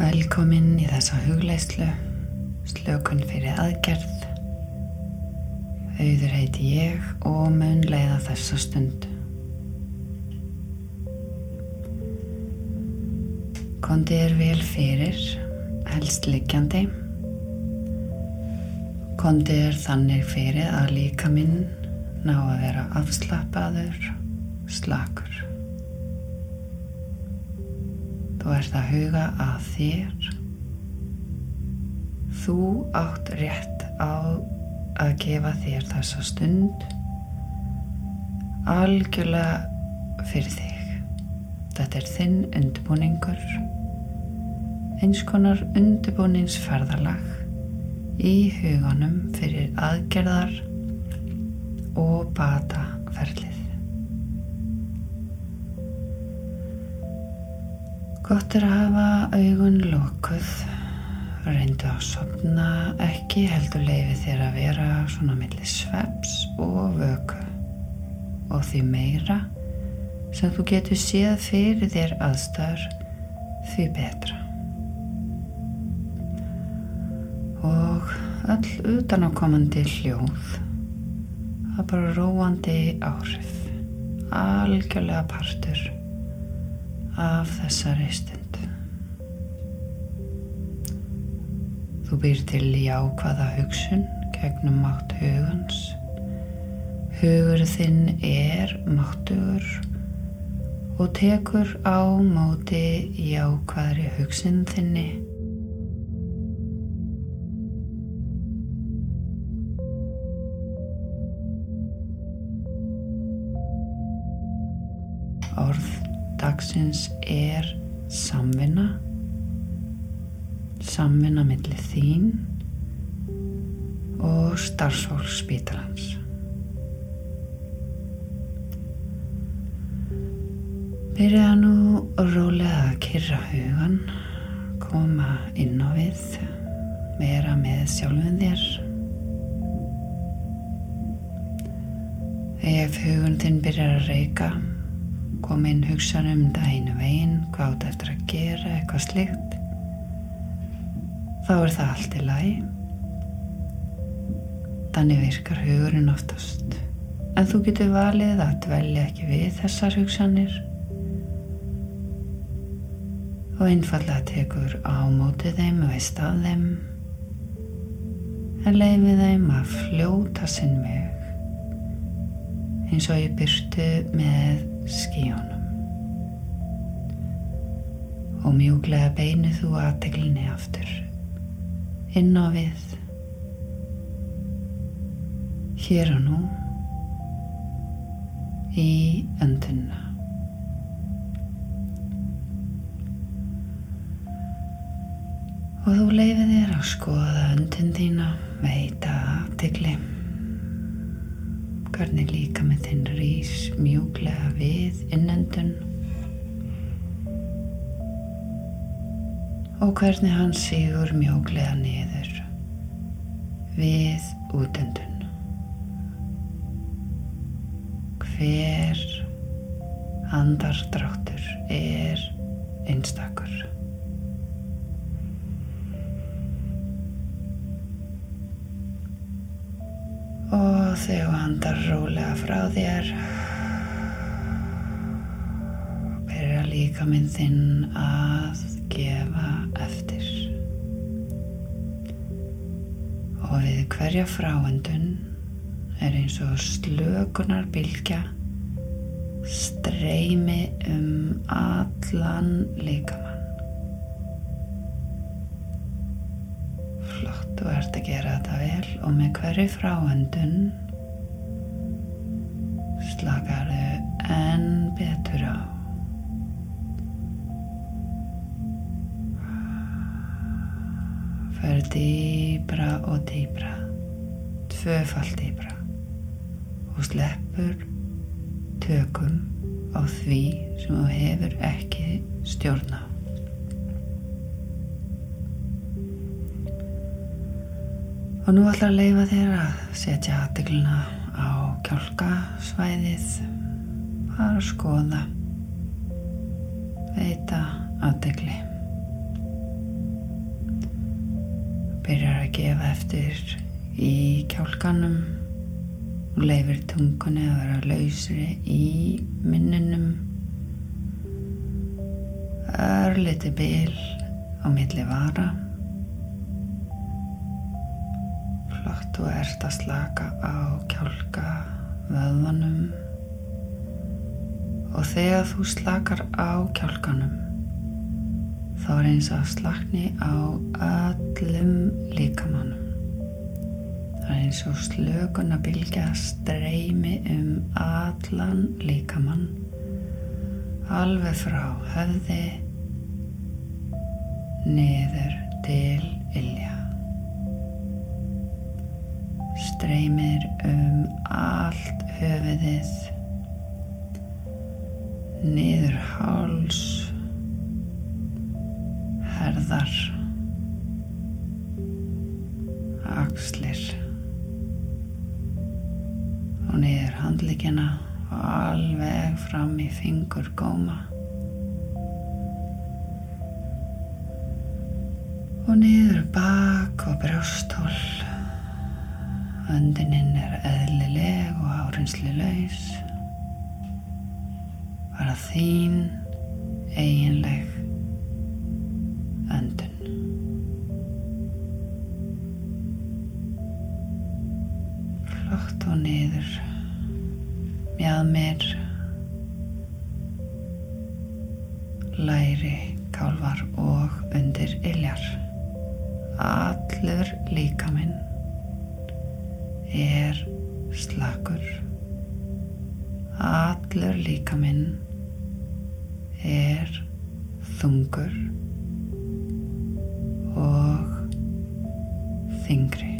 Velkomin í þessa hugleislu, slökun fyrir aðgerð. Auður heiti ég og mun leiða þessa stund. Kondi er vel fyrir, helst liggjandi. Kondi er þannig fyrir að líka minn ná að vera afslappaður, slakur. Þú ert að huga að þér. Þú átt rétt á að gefa þér þessa stund algjörlega fyrir þig. Þetta er þinn undirbúningur, eins konar undirbúningsferðalag í huganum fyrir aðgerðar og bataferlið. Gott er að hafa augun lokuð, reyndu að sopna ekki, heldur leifi þér að vera svona millir sveps og vöku og því meira sem þú getur séð fyrir þér aðstæður því betra. Og öll utanákomandi hljóð, það er bara róandi áhrif, algjörlega partur af þessari stund. Þú býr til jákvæða hugsun gegnum mátt hugans. Hugur þinn er máttugur og tekur á móti jákvæðri hugsun þinni. Dagsins er samvinna. Samvinna millir þín og starfsfólks spítalans. Byrja nú rólega að kyrra hugan koma inn á við vera með sjálfum þér. Ef hugun þinn byrjar að reyka kom inn hugsan um daginu veginn, hvað átt eftir að gera, eitthvað slikt, þá er það allt í lagi. Þannig virkar hugurinn oftast. En þú getur valið að dvelja ekki við þessar hugsanir og einfallega tekur á mótið þeim og veist af þeim en leifið þeim að fljóta sinn veg eins og ég byrtu með skíunum og mjúglega beinu þú aðteglinni aftur. Inn á við. Hér og nú. Í öndunna og þú leifir þér að skoða öndun þína veita aðtegli hvernig líka með þinn rís mjúglega við innendun og hvernig hann sigur mjúglega niður við útendun. Hver andardráttur er einstakur. Og þegar þú andar rólega frá þér byrja líka minn þinn að gefa eftir. Og við hverja fráendun er eins og slökunar bylgja streymi um allan líkamann. Flott, þú ert að gera þetta vel og með hverju fráöndun slakaru enn betur á. Fer dýbra og dýbra, tvöfald dýbra og sleppur tökum á því sem þú hefur ekki stjórn á. Og nú ætla að leifa þér að setja aðdegluna á kjálkasvæðið, fara að skoða, veita aðdegli. byrjar að gefa eftir í kjálkanum. Og leifir tungunni að vera lausri í minnunum örliti bil á milli vara flott og ert að slaka á kjálka vöðvanum. Og þegar þú slakar á kjálkanum þá er eins að slakni á öllum líkamannum það er eins og slökun að bylgja streymi um allan líkamann. Alveg frá höfði niður til ilja streymir um allt höfuðið. Niður háls herðar axlir. Og niður handlikina og alveg fram í fingur góma og niður bak og brjósthól öndininn er eðlileg og áreinsli laus bara þín eiginleg öndun. Flott og niður. Mjadmir læri, kálvar og undir iljar. Allur líkaminn er slakur allur líkaminn er þungur og þingri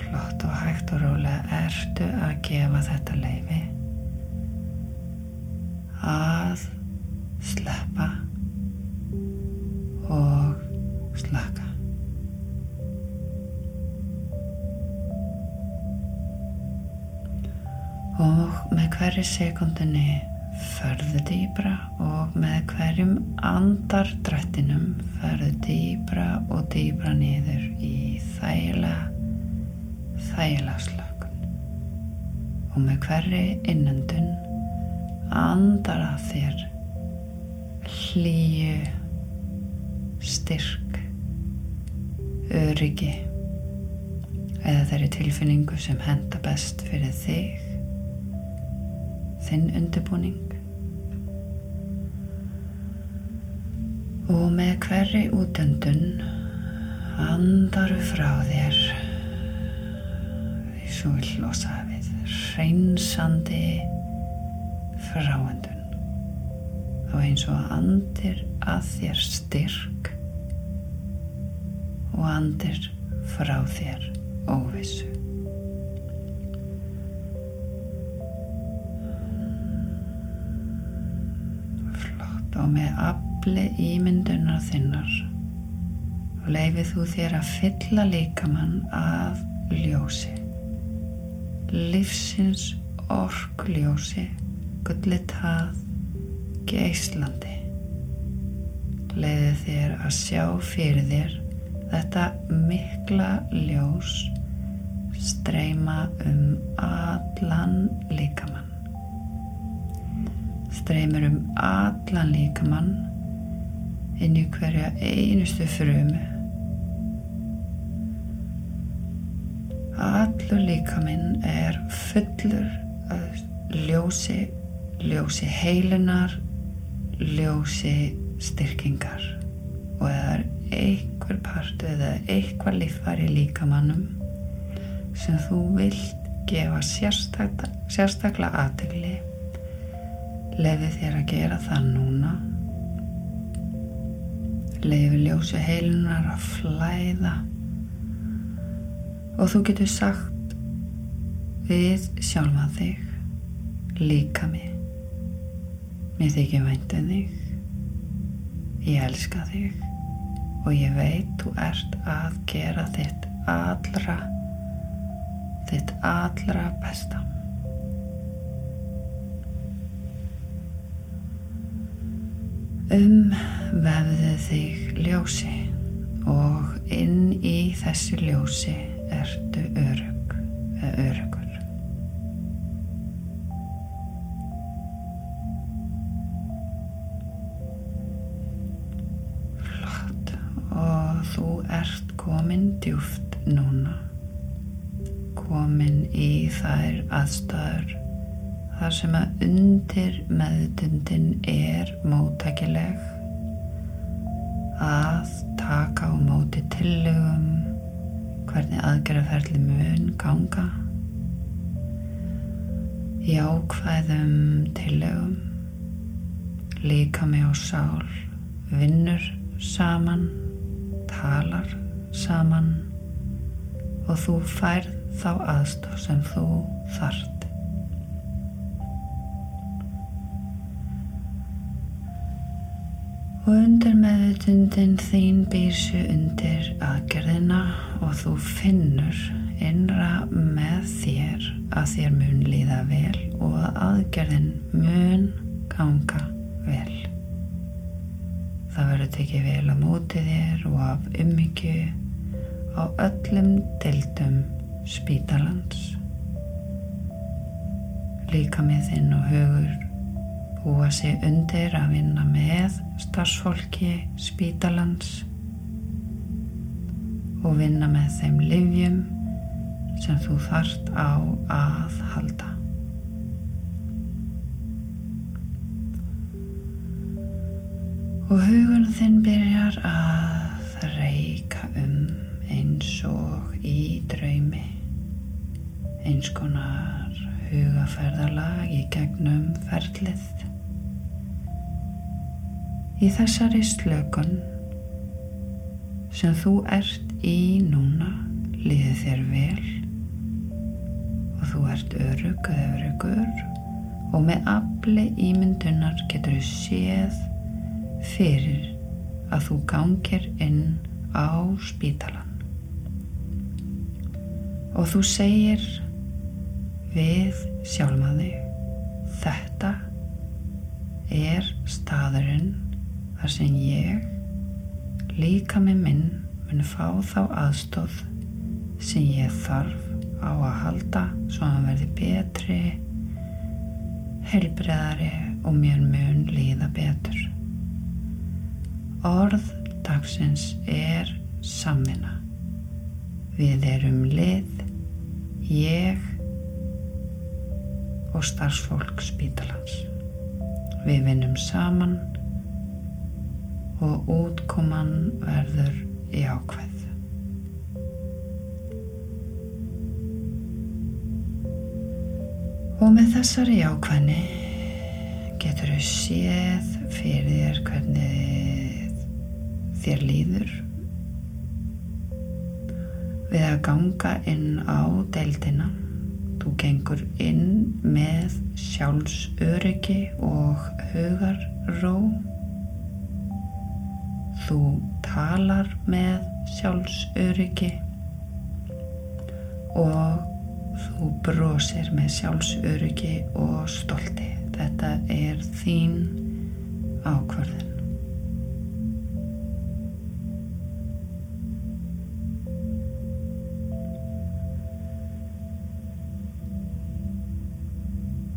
flott og hægt og rólega ertu að gefa þetta leifi að sleppa og slaka. Hverju sekundinni ferðu dýbra og með hverjum andardrættinum ferðu dýbra og dýbra niður í þægila, þægila slökun. Og með hverju innöndun andar að þér hlýju styrk, öryggi eða þeirri tilfinningu sem henda best fyrir þig, þinn undirbúning. Og með hverri útöndun andaru frá þér því svo vil losa við reynsandi fráöndun og eins og andir að þér styrk og andir frá þér óvissu. Og með afli ímyndunar þinnar og leifið þú þér að fylla líkamann að ljósi. Livsins orkljósi, gullið tað, geislandi. Leiði þér að sjá fyrir þér þetta mikla ljós streyma um allan líkamann. Streymur um allan líkamann inn í hverja einustu frumu. Allur líkaminn er fullur af ljósi, ljósi heilunar, ljósi styrkingar og það er einhver partu eða eitthvað líffari líkamannum sem þú vilt gefa sérstak, sérstaklega aðtegli lefi þér að gera það núna. Lefi ljósi heilunar að flæða. Og þú getur sagt við sjálfa þig líka mig. Mér þykir væntuð um þig. Ég elska þig. Og ég veit þú ert að gera þitt allra, þitt allra besta. Um vefðu þig ljósi. og inn í þessi ljósi ertu örug eða örugur. Flott og þú ert komin djúft núna, komin í þær aðstæður þar sem að undir meðdundin er móttækileg. Að taka á móti tillögum hvernig aðgerðaferli mun ganga. Jákvæðum tillögum. Líka með á sál vinnur saman talar saman. Og þú færð þá aðstof sem þú þart og undir meðutundin þín býr sér undir aðgerðina og þú finnur innra með þér að þér mun líða vel og að aðgerðin mun ganga vel. Það verður tekið vel á móti þér og af umhyggju á öllum deildum spítalans. Líka með þinn og hugur búa sig undir að vinna með starfsfólki spítalans og vinna með þeim livjum sem þú þart á að halda. Og hugun þinn byrjar að reyka um eins og í draumi, eins konar hugaferðalag í gegnum ferlið. Í þessari slökun sem þú ert í núna liði þér vel og þú ert örug eða örugur og með afli ímyndunar getur þú séð fyrir að þú gangir inn á spítalan og þú segir við sjálfa þig þetta er staðurinn þar sem ég líka með minn mun fá þá aðstóð sem ég þarf á að halda svo að hann verði betri helbriðari og mér mun líða betur. Orð dagsins er samina við erum lið ég og starfsfólk spítalans. Við vinnum saman og útkoman verður jákvæð. Og með þessari jákvæðni getur þau séð fyrir þér hvernig þér líður við að ganga inn á deildina. Þú gengur inn með sjálfsöryggi og hugarró Þú talar með sjálfsöryggi og þú brosir með sjálfsöryggi og stolti. Þetta er þín ákvarðin.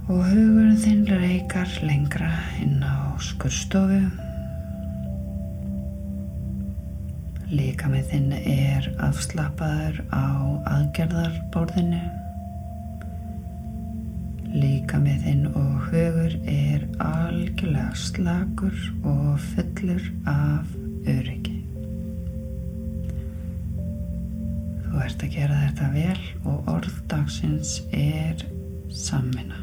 Og hugurinn þinn reykar lengra inn á skurstofu Líka með þinn er afslappaður á aðgerðarborðinu. Líka með þinn og hugur er algjörlega slagur og fullur af öryggi. Þú ert að gera þetta vel og orðdagsins er sammina.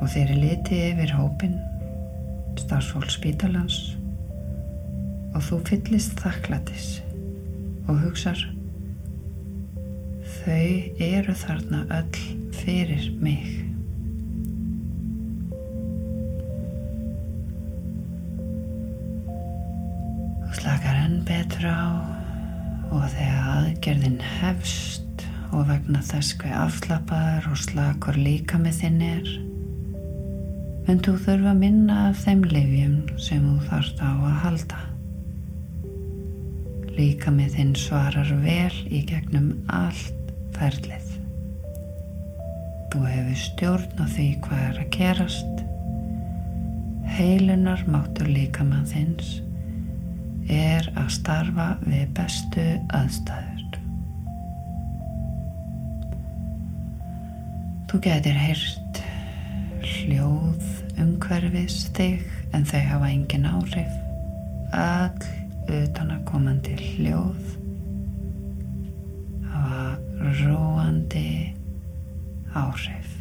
Og þeir eru litið yfir hópin, starfsfólk spítalans og þú fyllist þakklætis og hugsar þau eru þarna öll fyrir mig. Þú slakar enn betur á og þegar aðgerðin hefst og vegna þess hvað afslapar og slakar líka með þinn er en þú þurfa að minna af þeim livjum sem þú þarft á að halda. Líka með þinn svarar vel í gegnum allt ferlið. Þú hefur stjórn á því hvað er að gerast. Heilunar máttur líka með þins er að starfa við bestu aðstæður. Þú getur heyrt hljóð umhverfis þig en þau hafa engin áhrif. All utan að komandi hljóð hafa róandi áhrif.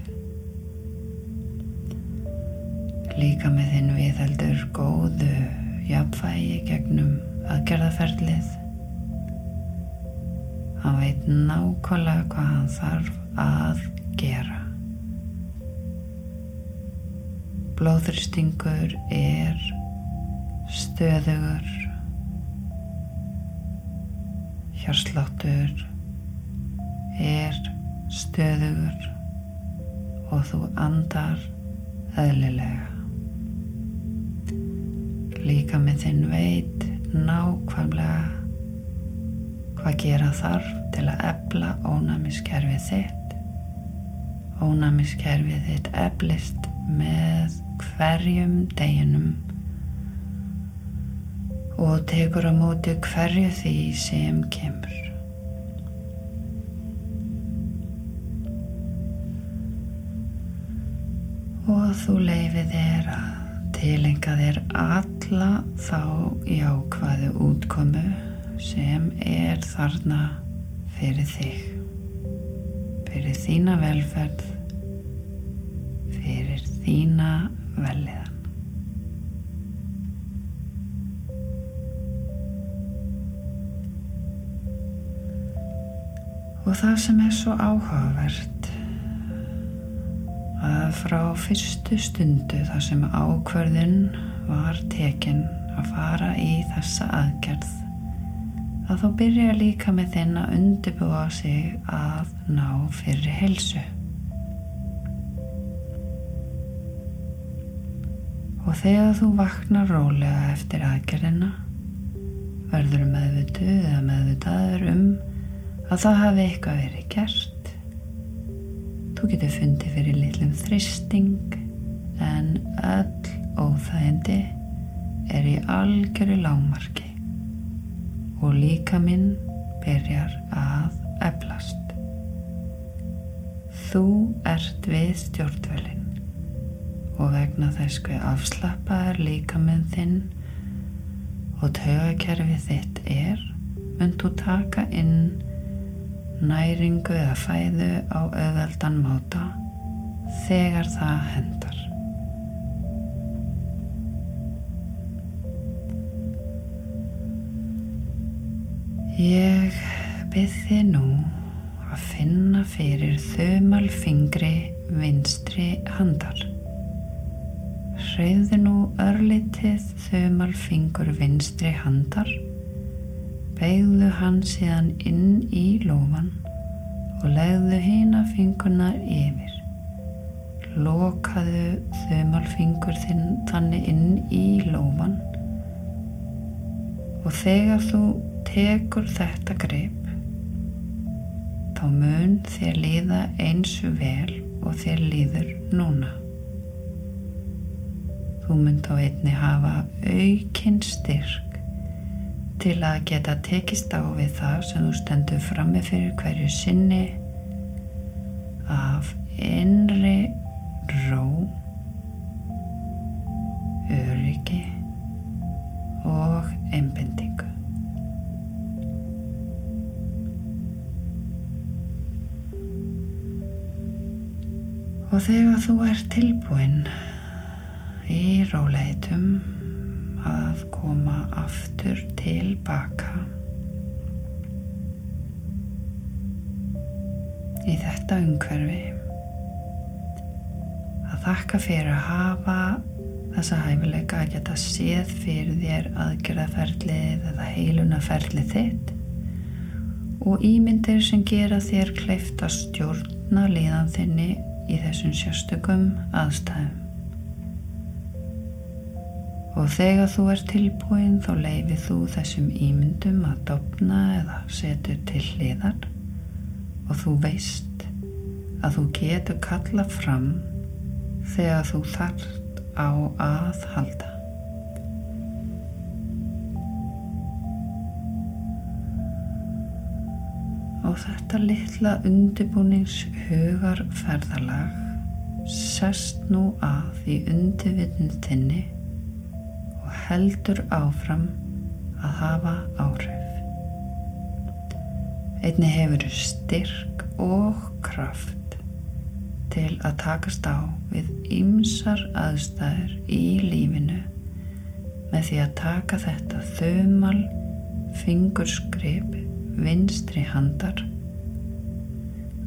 Líka með þinn viðheldur góðu jafnvægi gegnum aðgerðaferlið. Hann veit nákvæmlega hvað hann þarf að gera. Blóðurstingur er stöðugur hjarsláttur er stöðugur og þú andar eðlilega. Líka með þinn veit nákvæmlega hvað gera þarf til að ebla ónæmiskerfið þitt. Ónæmiskerfið þitt eblist með hverjum deginum og tekur á móti hverju því sem kemur. Og þú leifir þér að tilenga þér alla þá jákvæðu útkomu sem er þarna fyrir þig, fyrir þína velferð, fyrir þína velliða. Og það sem er svo áhugavert að frá fyrstu stundu þar sem ákverðin var tekin að fara í þessa aðgerð að þá byrja líka með þinn að undirbúa sig að ná fyrir helsu. Og þegar þú vaknar rólega eftir aðgerðina verður meðvituð eða meðvitaður um að það hafi eitthvað verið gert. Þú getur fundið fyrir litlum þristing en öll óþægindi er í algjöru lágmarki og líka minn byrjar að eflast. Þú ert við stjórnvölinn og vegna þess hver afslappaðar líka minn þinn og tögakerfið þitt er, mun þú taka inn næringu eða fæðu á auðveldan máta þegar það hendar. Ég byrð þið nú að finna fyrir þumalfingri vinstri handar. Hreyðu nú örlitið þumalfingur vinstri handar Begðu hann síðan inn í lófan og legðu hýna fingunar yfir. Lokaðu þumalfingur þinn þannig inn í lófan og þegar þú tekur þetta greip þá mun þér líða eins vel og þér líður núna. Þú mun þá einni hafa aukinn styrk til að geta tekist á við það sem þú stendur frammi fyrir hverju sinni af innri ró, öryggi og einbindingu. Og þegar þú ert tilbúinn í róleitum að koma aftur tilbaka í þetta umhverfi. Að þakka fyrir að hafa þessa hæfileika að geta séð fyrir þér aðgerðaferlið eða heilunaferlið þitt og ímyndir sem gera þér kleift að stjórna líðan þinni í þessum sérstökum aðstæðum Og þegar þú ert tilbúin þá leifir þú þessum ímyndum að dopna eða setur til hliðar og þú veist að þú getur kalla fram þegar þú þart á að halda. Og þetta litla undibúnings hugar ferðalag sest nú að í undirvitnutinni og heldur áfram að hafa áhrif. Einni hefur styrk og kraft til að takast á við ymsar aðstæður í lífinu með því að taka þetta þaumal fingurskrip vinstri handar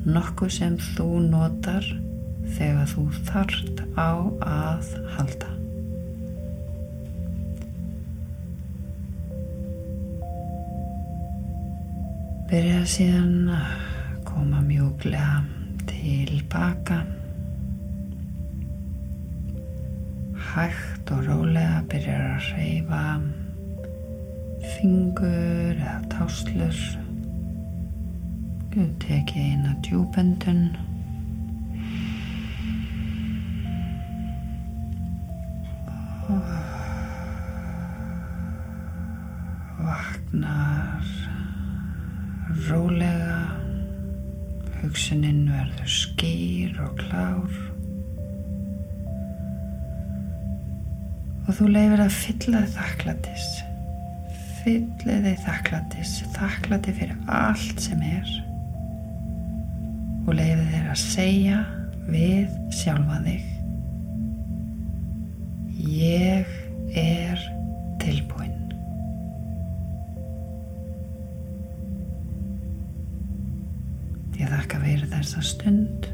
nokkuð sem þú notar þegar þú þart á að halda. Byrja síðan að koma mjúglega tilbaka. Hægt og rólega byrjar að reyfa fingur eða táslur. Guð tekið eina djúbendun. Og þú leifir að fylla þakklættis, fylla þig þakklættis, þakklætti fyrir allt sem er. Og leifir þig að segja við sjálfa þig Ég er tilbúin. Ég þakka fyrir þessa stund